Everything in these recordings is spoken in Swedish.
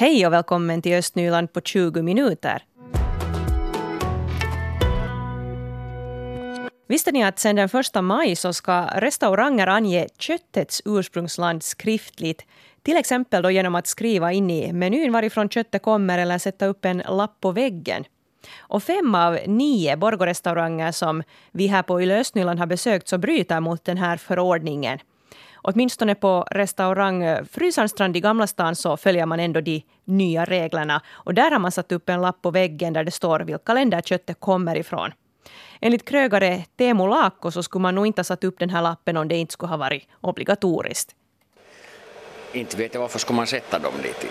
Hej och välkommen till Östnyland på 20 minuter. Visste ni att sedan den 1 maj så ska restauranger ange köttets ursprungsland skriftligt? Till exempel då genom att skriva in i menyn varifrån köttet kommer eller sätta upp en lapp på väggen. Och fem av nio Borgorestauranger som vi här på Yle Östnyland har besökt så bryter mot den här förordningen. Åtminstone på restaurang eh, Frysarnstrand i Gamla stan så följer man ändå de nya reglerna. Och där har man satt upp en lapp på väggen där det står vilka länder köttet kommer ifrån. Enligt krögare Teemu Laakko så skulle man nog inte ha satt upp den här lappen om det inte skulle ha varit obligatoriskt. Inte vet jag varför ska man sätta dem dit.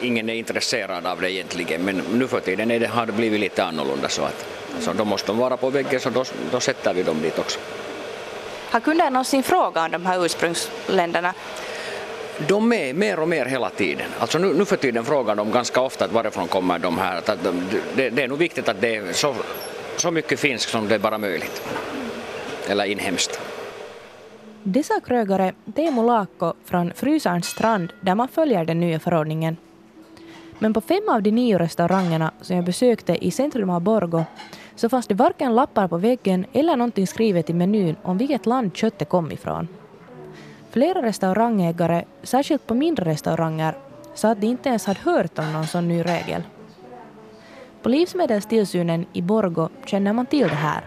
Ingen är intresserad av det egentligen men nu för tiden är det, har det blivit lite annorlunda så att så då måste de vara på väggen så då, då sätter vi dem dit också. Har kunder någonsin frågat om de här ursprungsländerna? De är mer och mer hela tiden. Alltså nu, nu för tiden frågar de ganska ofta att varifrån kommer de här. Att de, det, det är nog viktigt att det är så, så mycket finsk som det är bara möjligt. Eller inhemskt. Det sa krögare Teemu Laakko från Frysarns strand där man följer den nya förordningen. Men på fem av de nio restaurangerna som jag besökte i centrum av Borgo så fanns det varken lappar på väggen eller någonting skrivet i menyn om vilket land köttet kom ifrån. Flera restaurangägare, särskilt på mindre restauranger, sa att de inte ens hade hört om någon sån ny regel. På livsmedelstillsynen i Borgo känner man till det här.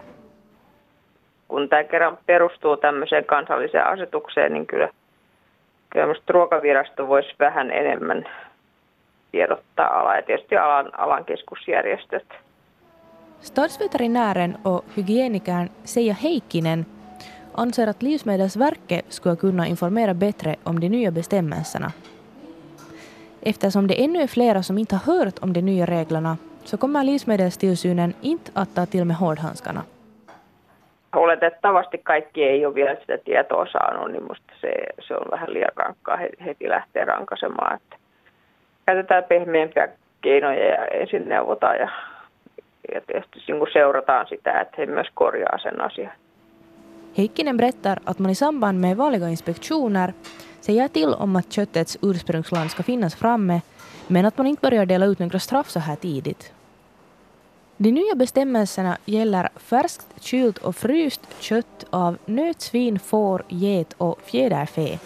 Kun tämä kerran perustuu tämmöiseen kansalliseen asetukseen, niin kyllä, kyllä ruokavirasto voisi vähän enemmän tiedottaa alaa ja tietysti alan, alan keskusjärjestöt. Stadsveterinären och hygienikern Seija Heikkinen anser att Livsmedelsverket skulle kunna informera bättre om de nya bestämmelserna. Eftersom det ännu är flera som inte har hört om de nya reglerna så kommer livsmedelstillsynen inte att ta till med hårdhandskarna. Oletettavasti kaikki ei ole vielä sitä tietoa saanut, niin musta se, se on vähän liian rankkaa heti lähteä rankasemaan. Että käytetään pehmeämpiä keinoja ja ensin neuvotaan ja, ja tietysti niin seurataan sitä, että he myös korjaa sen asian. Heikkinen berättar att man i samband med vanliga inspektioner säger till om att köttets ursprungsland ska finnas framme men att man inte börjar dela ut några straff så här tidigt. De nya bestämmelserna gäller färskt, kylt och fryst kött av nötsvin, får, get och fjäderfä.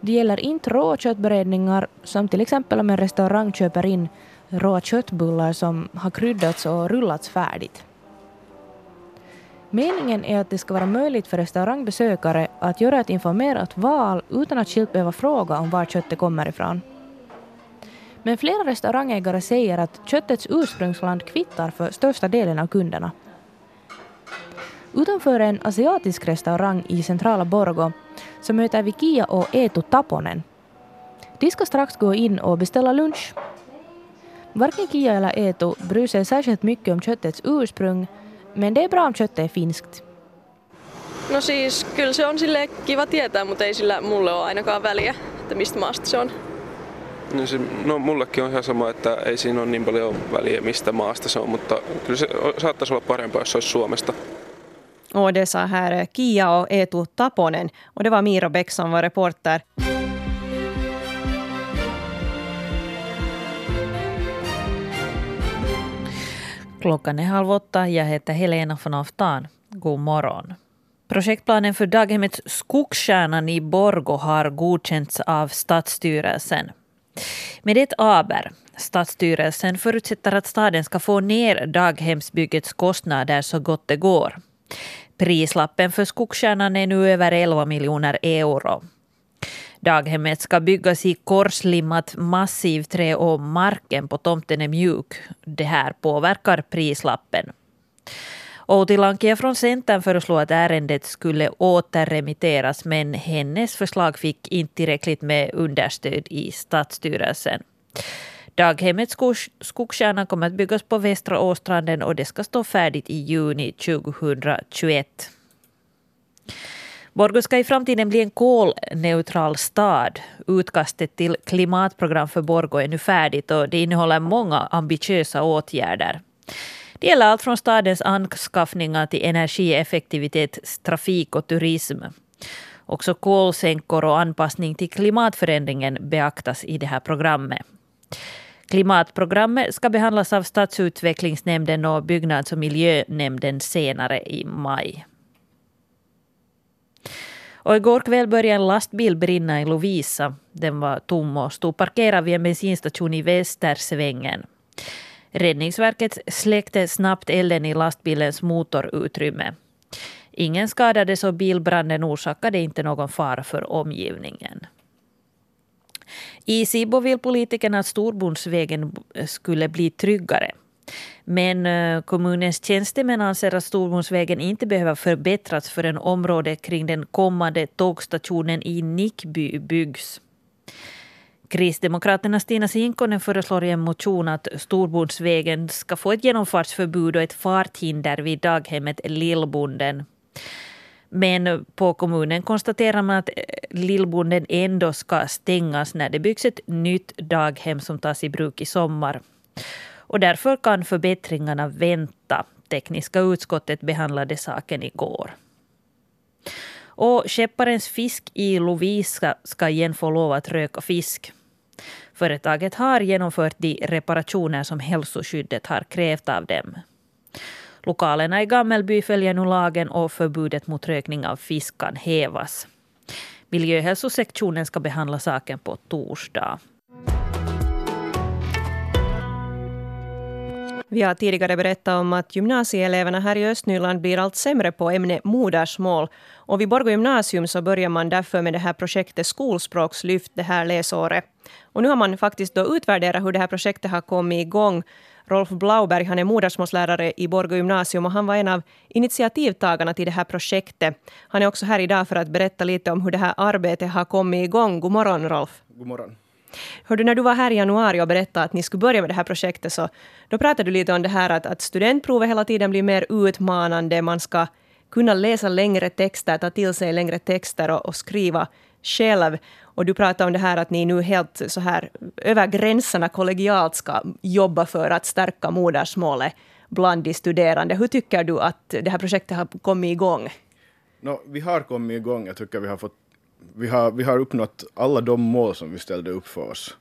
Det gäller inte råa köttberedningar som till exempel om en restaurang köper in råa köttbullar som har kryddats och rullats färdigt. Meningen är att det ska vara möjligt för restaurangbesökare att göra ett informerat val utan att skilt behöva fråga om var köttet kommer ifrån. Men flera restaurangägare säger att köttets ursprungsland kvittar för största delen av kunderna. Utanför en asiatisk restaurang i centrala Borgo så möter vi Kia och Eetu Taponen. De ska strax gå in och beställa lunch. Varken Kia eller Eetu bryr sig särskilt mycket om köttets ursprung men det är bra om köttet är finskt. No siis kyllä se on sille kiva tietää, mutta ei sillä mulle ole ainakaan väliä, että mistä maasta se on. No, se, no mullekin on ihan sama, että ei siinä ole niin paljon väliä mistä maasta se on, mutta kyllä se saattaisi olla parempaa, jos se olisi Suomesta. Och det sa här Kia och Eetu Taponen. Och det var Miro Bäck som var reporter. Klockan är halv åtta. Jag heter Helena von Aftan. God morgon. Projektplanen för daghemmet Skogstjärnan i Borgo har godkänts av Stadsstyrelsen. Med ett aber. Stadsstyrelsen förutsätter att staden ska få ner daghemsbyggets kostnader så gott det går. Prislappen för Skogstjärnan är nu över 11 miljoner euro. Daghemmet ska byggas i korslimmat massivträ och marken på tomten är mjuk. Det här påverkar prislappen. Outi Lankia från Centern föreslog att ärendet skulle återremitteras men hennes förslag fick inte tillräckligt med understöd i stadsstyrelsen. Daghemmet Skogstjärnan kommer att byggas på Västra Åstranden och det ska stå färdigt i juni 2021. Borgå ska i framtiden bli en kolneutral stad. Utkastet till klimatprogram för Borgå är nu färdigt och det innehåller många ambitiösa åtgärder. Det gäller allt från stadens anskaffningar till energieffektivitet, trafik och turism. Också kolsänkor och anpassning till klimatförändringen beaktas i det här programmet. Klimatprogrammet ska behandlas av Stadsutvecklingsnämnden och byggnads och miljönämnden senare i maj. Och igår kväll började en lastbil brinna i Lovisa. Den var tom och stod parkerad vid en bensinstation i Västersvängen. Räddningsverket släckte snabbt elden i lastbilens motorutrymme. Ingen skadades och bilbranden orsakade inte någon fara för omgivningen. I Sibo vill politikerna att Storbondsvägen skulle bli tryggare. Men eh, kommunens tjänstemän anser att Storbonsvägen inte behöver förbättras förrän området kring den kommande tågstationen i Nickby byggs. Kristdemokraterna Stina Sinkonen föreslår i en motion att Storbonsvägen ska få ett genomfartsförbud och ett farthinder vid daghemmet Lillbonden. Men på kommunen konstaterar man att eh, Lillbonden ändå ska stängas när det byggs ett nytt daghem som tas i bruk i sommar. Och därför kan förbättringarna vänta. Tekniska utskottet behandlade saken igår. Och skepparens fisk i Lovisa ska igen få lov att röka fisk. Företaget har genomfört de reparationer som hälsoskyddet har krävt av dem. Lokalerna i Gammelby följer nu lagen och förbudet mot rökning av fisk kan hävas. Miljöhälsosektionen ska behandla saken på torsdag. Vi har tidigare berättat om att gymnasieeleverna här i Östnyland blir allt sämre på ämnet modersmål. Och vid Borgå gymnasium så börjar man därför med det här projektet Skolspråkslyft det här läsåret. Och nu har man faktiskt då utvärderat hur det här projektet har kommit igång. Rolf Blauberg han är modersmålslärare i Borgå gymnasium och han var en av initiativtagarna till det här projektet. Han är också här idag för att berätta lite om hur det här arbetet har kommit igång. God morgon Rolf. God morgon. Hörde, när du var här i januari och berättade att ni skulle börja med det här projektet så då pratade du lite om det här att, att studentprovet hela tiden blir mer utmanande. Man ska kunna läsa längre texter, ta till sig längre texter och, och skriva själv. Och du pratade om det här att ni nu helt så här över gränserna kollegialt ska jobba för att stärka modersmålet bland de studerande. Hur tycker du att det här projektet har kommit igång? No, vi har kommit igång. Jag tycker vi har, fått, vi, har, vi har uppnått alla de mål som vi ställde upp för oss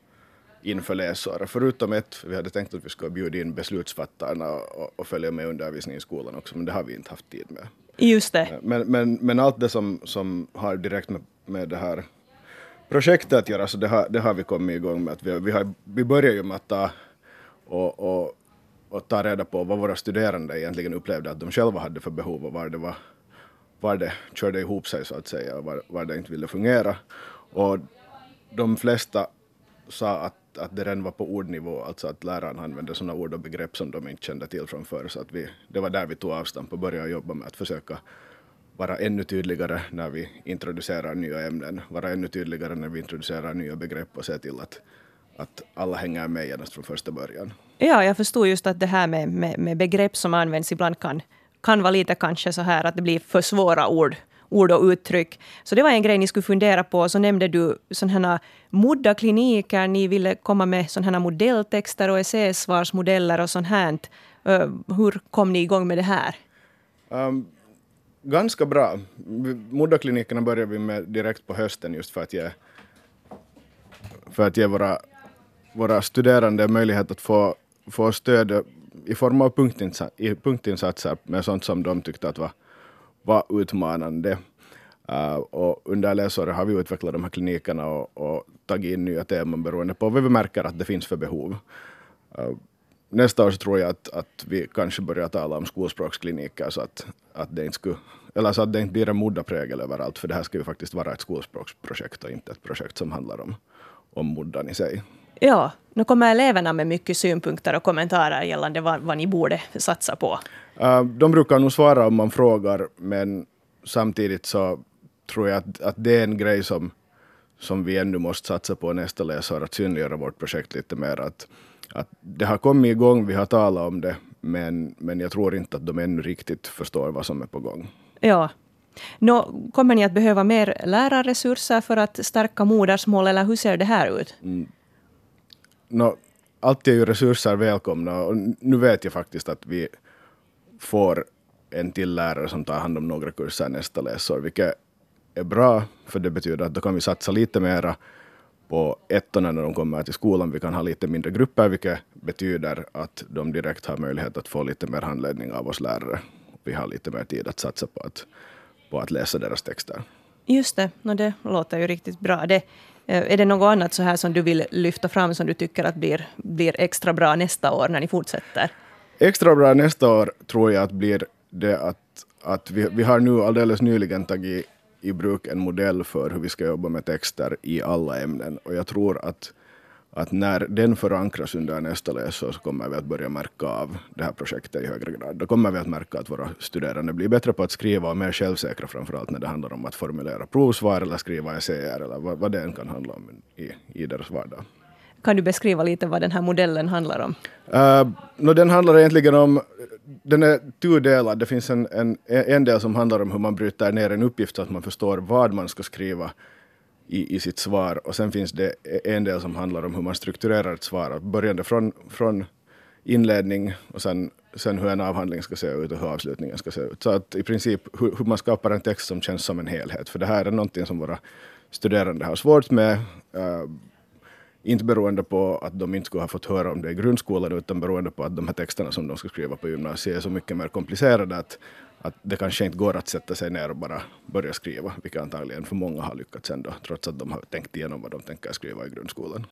inför läsåret. Förutom ett, vi hade tänkt att vi skulle bjuda in beslutsfattarna och, och följa med undervisning i skolan också, men det har vi inte haft tid med. Just det. Men, men, men allt det som, som har direkt med, med det här projektet att göra, så det har, det har vi kommit igång med. Att vi, vi, har, vi börjar ju med att ta och, och, och ta reda på vad våra studerande egentligen upplevde att de själva hade för behov och var det, var, var det körde ihop sig så att säga och var, var det inte ville fungera. Och de flesta sa att, att det redan var på ordnivå, alltså att läraren använde sådana ord och begrepp som de inte kände till från förr. Så att vi, det var där vi tog avstamp och började jobba med att försöka vara ännu tydligare när vi introducerar nya ämnen, vara ännu tydligare när vi introducerar nya begrepp och se till att, att alla hänger med genast från första början. Ja, jag förstår just att det här med, med, med begrepp som används ibland kan, kan vara lite kanske så här att det blir för svåra ord ord och uttryck. Så det var en grej ni skulle fundera på. Så nämnde du sådana här modda-kliniker. Ni ville komma med sådana här modelltexter och essäsvarsmodeller och sånt här. Eh, hur kom ni igång med det här? Um, ganska bra. Moddaklinikerna började vi med direkt på hösten just för att ge, för att ge våra, våra studerande möjlighet att få, få stöd i form av punktinsatser, punktinsatser med sånt som de tyckte att var, var utmanande. Uh, och under läsåret har vi utvecklat de här klinikerna och, och tagit in nya teman beroende på vad vi märker att det finns för behov. Uh, nästa år så tror jag att, att vi kanske börjar tala om skolspråkskliniker så att, att det inte skulle, eller så att det inte blir en moddaprägel överallt, för det här ska ju faktiskt vara ett skolspråksprojekt och inte ett projekt som handlar om, om moddan i sig. Ja, nu kommer eleverna med mycket synpunkter och kommentarer gällande vad, vad ni borde satsa på. Uh, de brukar nog svara om man frågar, men samtidigt så tror jag att, att det är en grej som, som vi ännu måste satsa på nästa läsår, att synliggöra vårt projekt lite mer. Att, att det har kommit igång, vi har talat om det, men, men jag tror inte att de ännu riktigt förstår vad som är på gång. Ja. Nå, kommer ni att behöva mer lärarresurser för att stärka modersmål, eller hur ser det här ut? Mm no, alltid är ju resurser välkomna och nu vet jag faktiskt att vi får en till lärare som tar hand om några kurser nästa läsår, vilket är bra, för det betyder att då kan vi satsa lite mera på ettorna när de kommer till skolan. Vi kan ha lite mindre grupper, vilket betyder att de direkt har möjlighet att få lite mer handledning av oss lärare. Vi har lite mer tid att satsa på att, på att läsa deras texter. Just det, no, det låter ju riktigt bra. Det, Eh, är det något annat så här som du vill lyfta fram som du tycker att blir, blir extra bra nästa år när ni fortsätter? Extra bra nästa år tror jag att blir det att, att vi, vi har nu alldeles nyligen tagit i bruk en modell för hur vi ska jobba med texter i alla ämnen. Och jag tror att, att när den förankras under nästa läsår så kommer vi att börja märka av det här projektet i högre grad. Då kommer vi att märka att våra studerande blir bättre på att skriva och mer självsäkra framförallt när det handlar om att formulera provsvar eller skriva essäer eller vad, vad det än kan handla om i, i deras vardag. Kan du beskriva lite vad den här modellen handlar om? Uh, no, den handlar egentligen om, den är tudelad. Det finns en, en, en del som handlar om hur man bryter ner en uppgift så att man förstår vad man ska skriva i, i sitt svar. Och sen finns det en del som handlar om hur man strukturerar ett svar. Börjande från, från inledning och sen, sen hur en avhandling ska se ut och hur avslutningen ska se ut. Så att i princip hur, hur man skapar en text som känns som en helhet. För det här är någonting som våra studerande har svårt med. Uh, inte beroende på att de inte skulle ha fått höra om det i grundskolan, utan beroende på att de här texterna som de ska skriva på gymnasiet är så mycket mer komplicerade att, att det kanske inte går att sätta sig ner och bara börja skriva, vilket antagligen för många har lyckats ändå, trots att de har tänkt igenom vad de tänker skriva i grundskolan.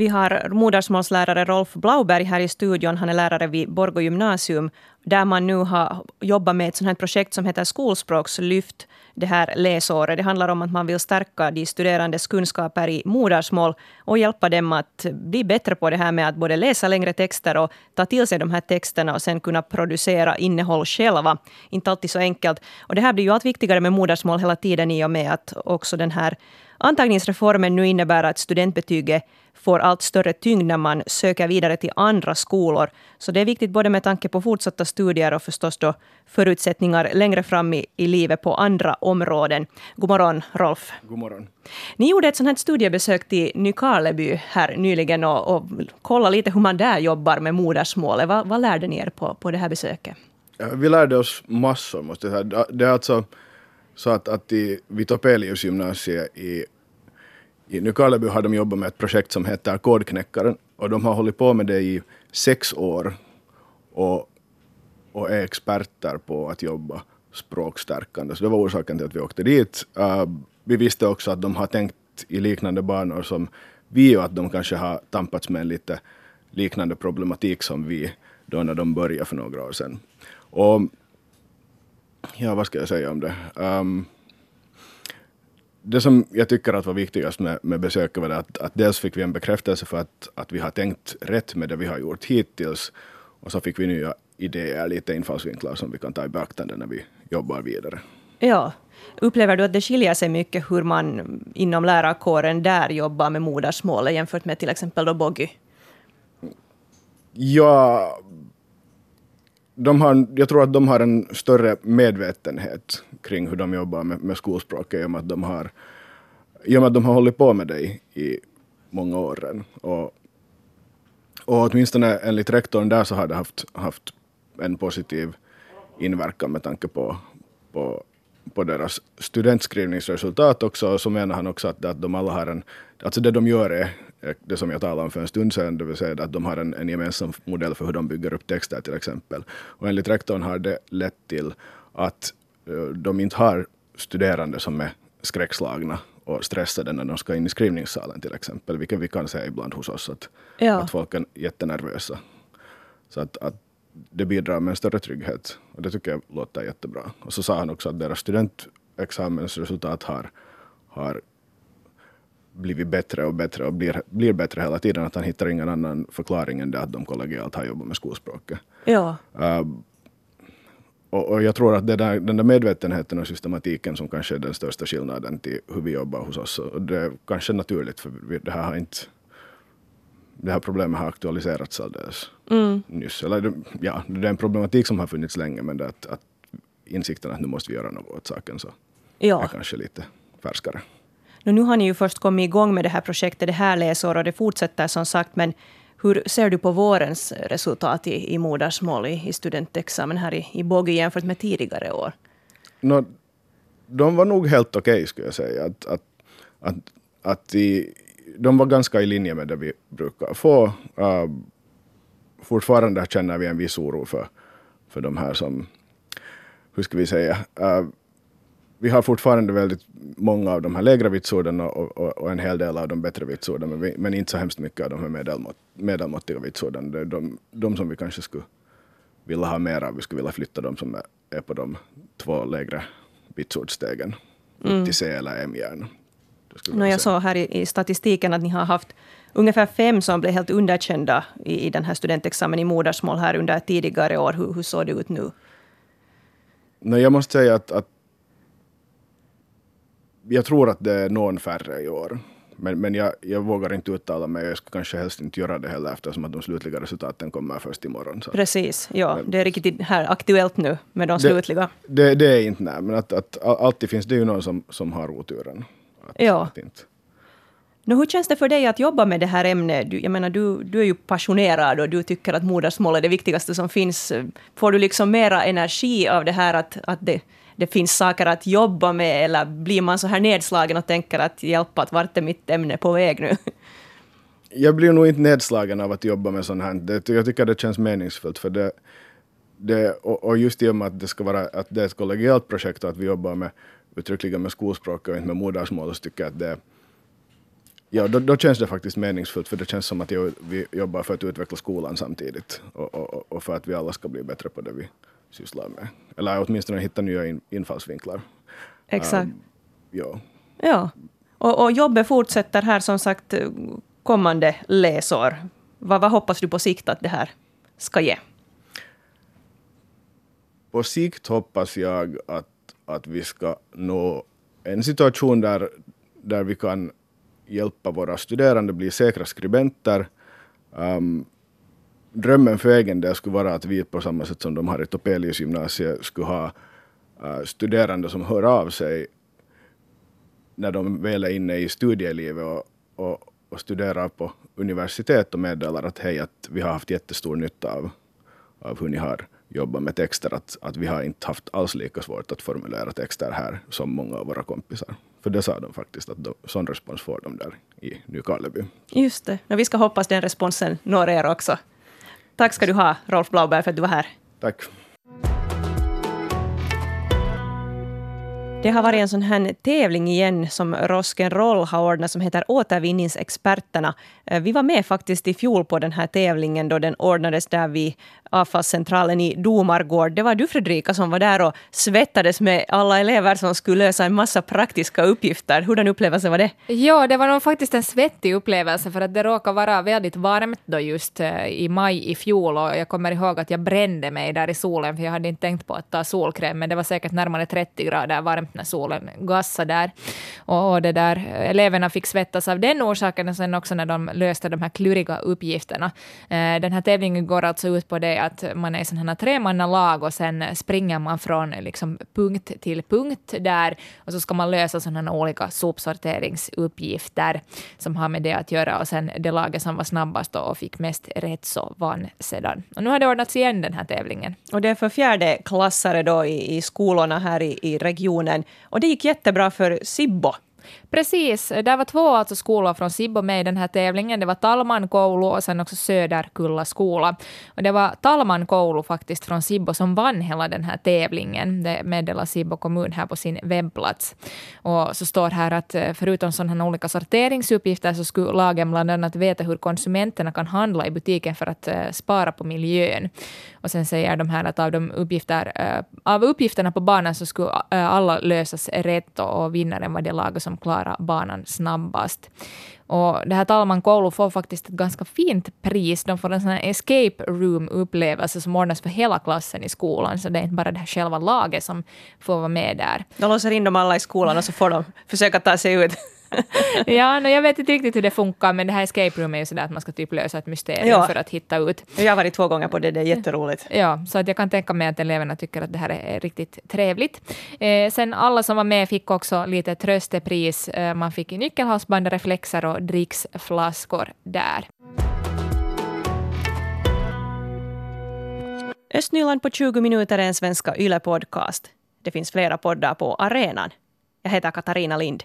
Vi har modersmålslärare Rolf Blauberg här i studion. Han är lärare vid Borgå gymnasium, där man nu har jobbat med ett sånt här projekt som heter Skolspråkslyft det här läsåret. Det handlar om att man vill stärka de studerandes kunskaper i modersmål och hjälpa dem att bli bättre på det här med att både läsa längre texter och ta till sig de här texterna och sen kunna producera innehåll själva. Inte alltid så enkelt. Och det här blir ju allt viktigare med modersmål hela tiden i och med att också den här antagningsreformen nu innebär att studentbetyget får allt större tyngd när man söker vidare till andra skolor. Så det är viktigt både med tanke på fortsatta studier och förstås då förutsättningar längre fram i, i livet på andra områden. God morgon, Rolf. God morgon. Ni gjorde ett sånt här studiebesök till Nykarleby här nyligen och, och kollade lite hur man där jobbar med modersmålet. Vad, vad lärde ni er på, på det här besöket? Vi lärde oss massor, måste jag säga. Det är alltså så att, att i, vid Topelius gymnasiet i i Nykarleby har de jobbat med ett projekt som heter Kodknäckaren och de har hållit på med det i sex år och, och är experter på att jobba språkstärkande. Så det var orsaken till att vi åkte dit. Uh, vi visste också att de har tänkt i liknande banor som vi och att de kanske har tampats med en lite liknande problematik som vi då när de började för några år sedan. Och ja, vad ska jag säga om det? Um, det som jag tycker att var viktigast med, med besöket var att, att dels fick vi en bekräftelse för att, att vi har tänkt rätt med det vi har gjort hittills. Och så fick vi nya idéer, lite infallsvinklar som vi kan ta i beaktande när vi jobbar vidare. Ja. Upplever du att det skiljer sig mycket hur man inom lärarkåren där jobbar med modersmålet jämfört med till exempel då Boggy? Ja, de har, jag tror att de har en större medvetenhet kring hur de jobbar med, med skolspråket i och med att de har, i och med att de har hållit på med det i, i många år. Och, och åtminstone enligt rektorn där så har det haft, haft en positiv inverkan med tanke på, på, på deras studentskrivningsresultat också. Och så menar han också att, att de alla har en, alltså det de gör är det som jag talade om för en stund sedan, det vill säga att de har en, en gemensam modell för hur de bygger upp texter till exempel. Och enligt rektorn har det lett till att uh, de inte har studerande som är skräckslagna och stressade när de ska in i skrivningssalen till exempel, vilket vi kan se ibland hos oss, att, ja. att folk är jättenervösa. Så att, att det bidrar med en större trygghet och det tycker jag låter jättebra. Och så sa han också att deras studentexamensresultat har, har blivit bättre och bättre och blir, blir bättre hela tiden. Att han hittar ingen annan förklaring än det att de kollegialt har jobbat med skolspråket. Ja. Uh, och, och, jag tror att det där, den där medvetenheten och systematiken som kanske är den största skillnaden till hur vi jobbar hos oss. Och det är kanske naturligt för det här har inte det här problemet har aktualiserats alldeles mm. nyss. Eller ja, det är en problematik som har funnits länge men det att, att insikten att nu måste vi göra något åt saken så ja. är kanske lite färskare. Nu har ni ju först kommit igång med det här projektet det här läsåret och det fortsätter som sagt, men Hur ser du på vårens resultat i, i modersmål i, i studentexamen här i, i Bogi jämfört med tidigare år? No, de var nog helt okej okay, skulle jag säga. Att, att, att, att i, de var ganska i linje med det vi brukar få. Uh, fortfarande känner vi en viss oro för, för de här som, hur ska vi säga, uh, vi har fortfarande väldigt många av de här lägre vitsorden och, och, och, en hel del av de bättre vitsorden, men, vi, men inte så hemskt mycket av de här medelmått, medelmåttiga vitsorden. Är de, de som vi kanske skulle vilja ha mer av, vi skulle vilja flytta de som är, är på de två lägre vitsordsstegen mm. till C eller M gärna. No, jag såg här i, i, statistiken att ni har haft ungefär fem som blev helt underkända i, i den här studentexamen i modersmål här under tidigare år. Hur, hur såg det ut nu? No, jag måste säga att, att jag tror att det är någon färre i år. Men, men jag, jag vågar inte uttala mig. Jag skulle kanske helst inte göra det heller eftersom att de slutliga resultaten kommer först imorgon. Så. Precis, ja. Men, det är riktigt här aktuellt nu med de slutliga. Det, det är inte nej, men att, att alltid finns det ju någon som, som har oturen. Att, ja. Att inte. Nu, hur känns det för dig att jobba med det här ämnet? Du, jag menar, du, du är ju passionerad och du tycker att modersmål är det viktigaste som finns. Får du liksom mera energi av det här att, att det det finns saker att jobba med eller blir man så här nedslagen och tänker att hjälpa, att vart är mitt ämne på väg nu? Jag blir nog inte nedslagen av att jobba med sånt här. Det, jag tycker det känns meningsfullt för det, det och, och, just i och med att det ska vara att det är ett kollegialt projekt och att vi jobbar med uttryckligen med skolspråk och inte med modersmål så tycker jag att det Ja, då, då, känns det faktiskt meningsfullt för det känns som att jag, vi jobbar för att utveckla skolan samtidigt och, och, och för att vi alla ska bli bättre på det vi sysslar med. Eller åtminstone hitta nya in, infallsvinklar. Exakt. Um, ja. ja. Och, och jobbet fortsätter här som sagt kommande läsår. Vad, vad hoppas du på sikt att det här ska ge? På sikt hoppas jag att, att vi ska nå en situation där, där vi kan hjälpa våra studerande bli säkra skribenter. Um, drömmen för egen del skulle vara att vi på samma sätt som de har i Topelius gymnasiet skulle ha uh, studerande som hör av sig när de väl är inne i studielivet och, och, och studerar på universitet och meddelar att hej, att vi har haft jättestor nytta av, av hur ni har jobbat med texter, att, att vi har inte haft alls lika svårt att formulera texter här som många av våra kompisar. För det sa de faktiskt, att de, sån respons får de där i Nykarleby. Just det. Och vi ska hoppas den responsen når er också. Tack ska du ha, Rolf Blauberg, för att du var här. Tack. Det har varit en sån här tävling igen som Rock'n'Roll har ordnat som heter Återvinningsexperterna. Eh, vi var med faktiskt i fjol på den här tävlingen då den ordnades där vid avfallscentralen i Domargård. Det var du Fredrika som var där och svettades med alla elever som skulle lösa en massa praktiska uppgifter. Hurdan upplevelse var det? Ja, det var nog faktiskt en svettig upplevelse för att det råkade vara väldigt varmt då just eh, i maj i fjol och jag kommer ihåg att jag brände mig där i solen för jag hade inte tänkt på att ta solkräm men det var säkert närmare 30 grader varmt när solen gassade där. Och, det där, eleverna fick svettas av den orsaken och sen också när de löste de här kluriga uppgifterna. Eh, den här tävlingen går alltså ut på det att man är i sådana här tremannalag och sen springer man från liksom punkt till punkt där och så ska man lösa sådana här olika sopsorteringsuppgifter som har med det att göra och sen det laget som var snabbast och fick mest rätt så vann sedan. Och nu har det ordnats igen den här tävlingen. Och det är för fjärde klassare då i, i skolorna här i, i regionen och det gick jättebra för Sibbo. Precis, det var två alltså skolor från Sibbo med i den här tävlingen. Det var Talman koulu och sen också Söderkulla skola. Och det var Talman koulu faktiskt från Sibbo som vann hela den här tävlingen. Det meddelar Sibbo kommun här på sin webbplats. Och så står här att eh, förutom sådana olika sorteringsuppgifter så skulle lagen bland annat veta hur konsumenterna kan handla i butiken för att eh, spara på miljön. Och sen säger de här att av, de uppgifter, eh, av uppgifterna på banan så skulle alla lösas rätt och, och vinnaren var det laget som klarade klara banan snabbast. Och det här Talman koulu får faktiskt ett ganska fint pris. De får en sån här escape room-upplevelse som ordnas för hela klassen i skolan. Så det är inte bara det här själva laget som får vara med där. De låser in dem alla i skolan och så får de försöka ta sig ut. ja, no, jag vet inte riktigt hur det funkar, men det här escape room är ju sådär att man ska typ lösa ett mysterium ja. för att hitta ut. Jag har varit två gånger på det, det är jätteroligt. Ja, så att jag kan tänka mig att eleverna tycker att det här är riktigt trevligt. Eh, sen alla som var med fick också lite tröstepris. Eh, man fick nyckelhalsband, reflexer och dricksflaskor där. Östnyland på 20 minuter är en svenska YLE-podcast. Det finns flera poddar på arenan. Jag heter Katarina Lind.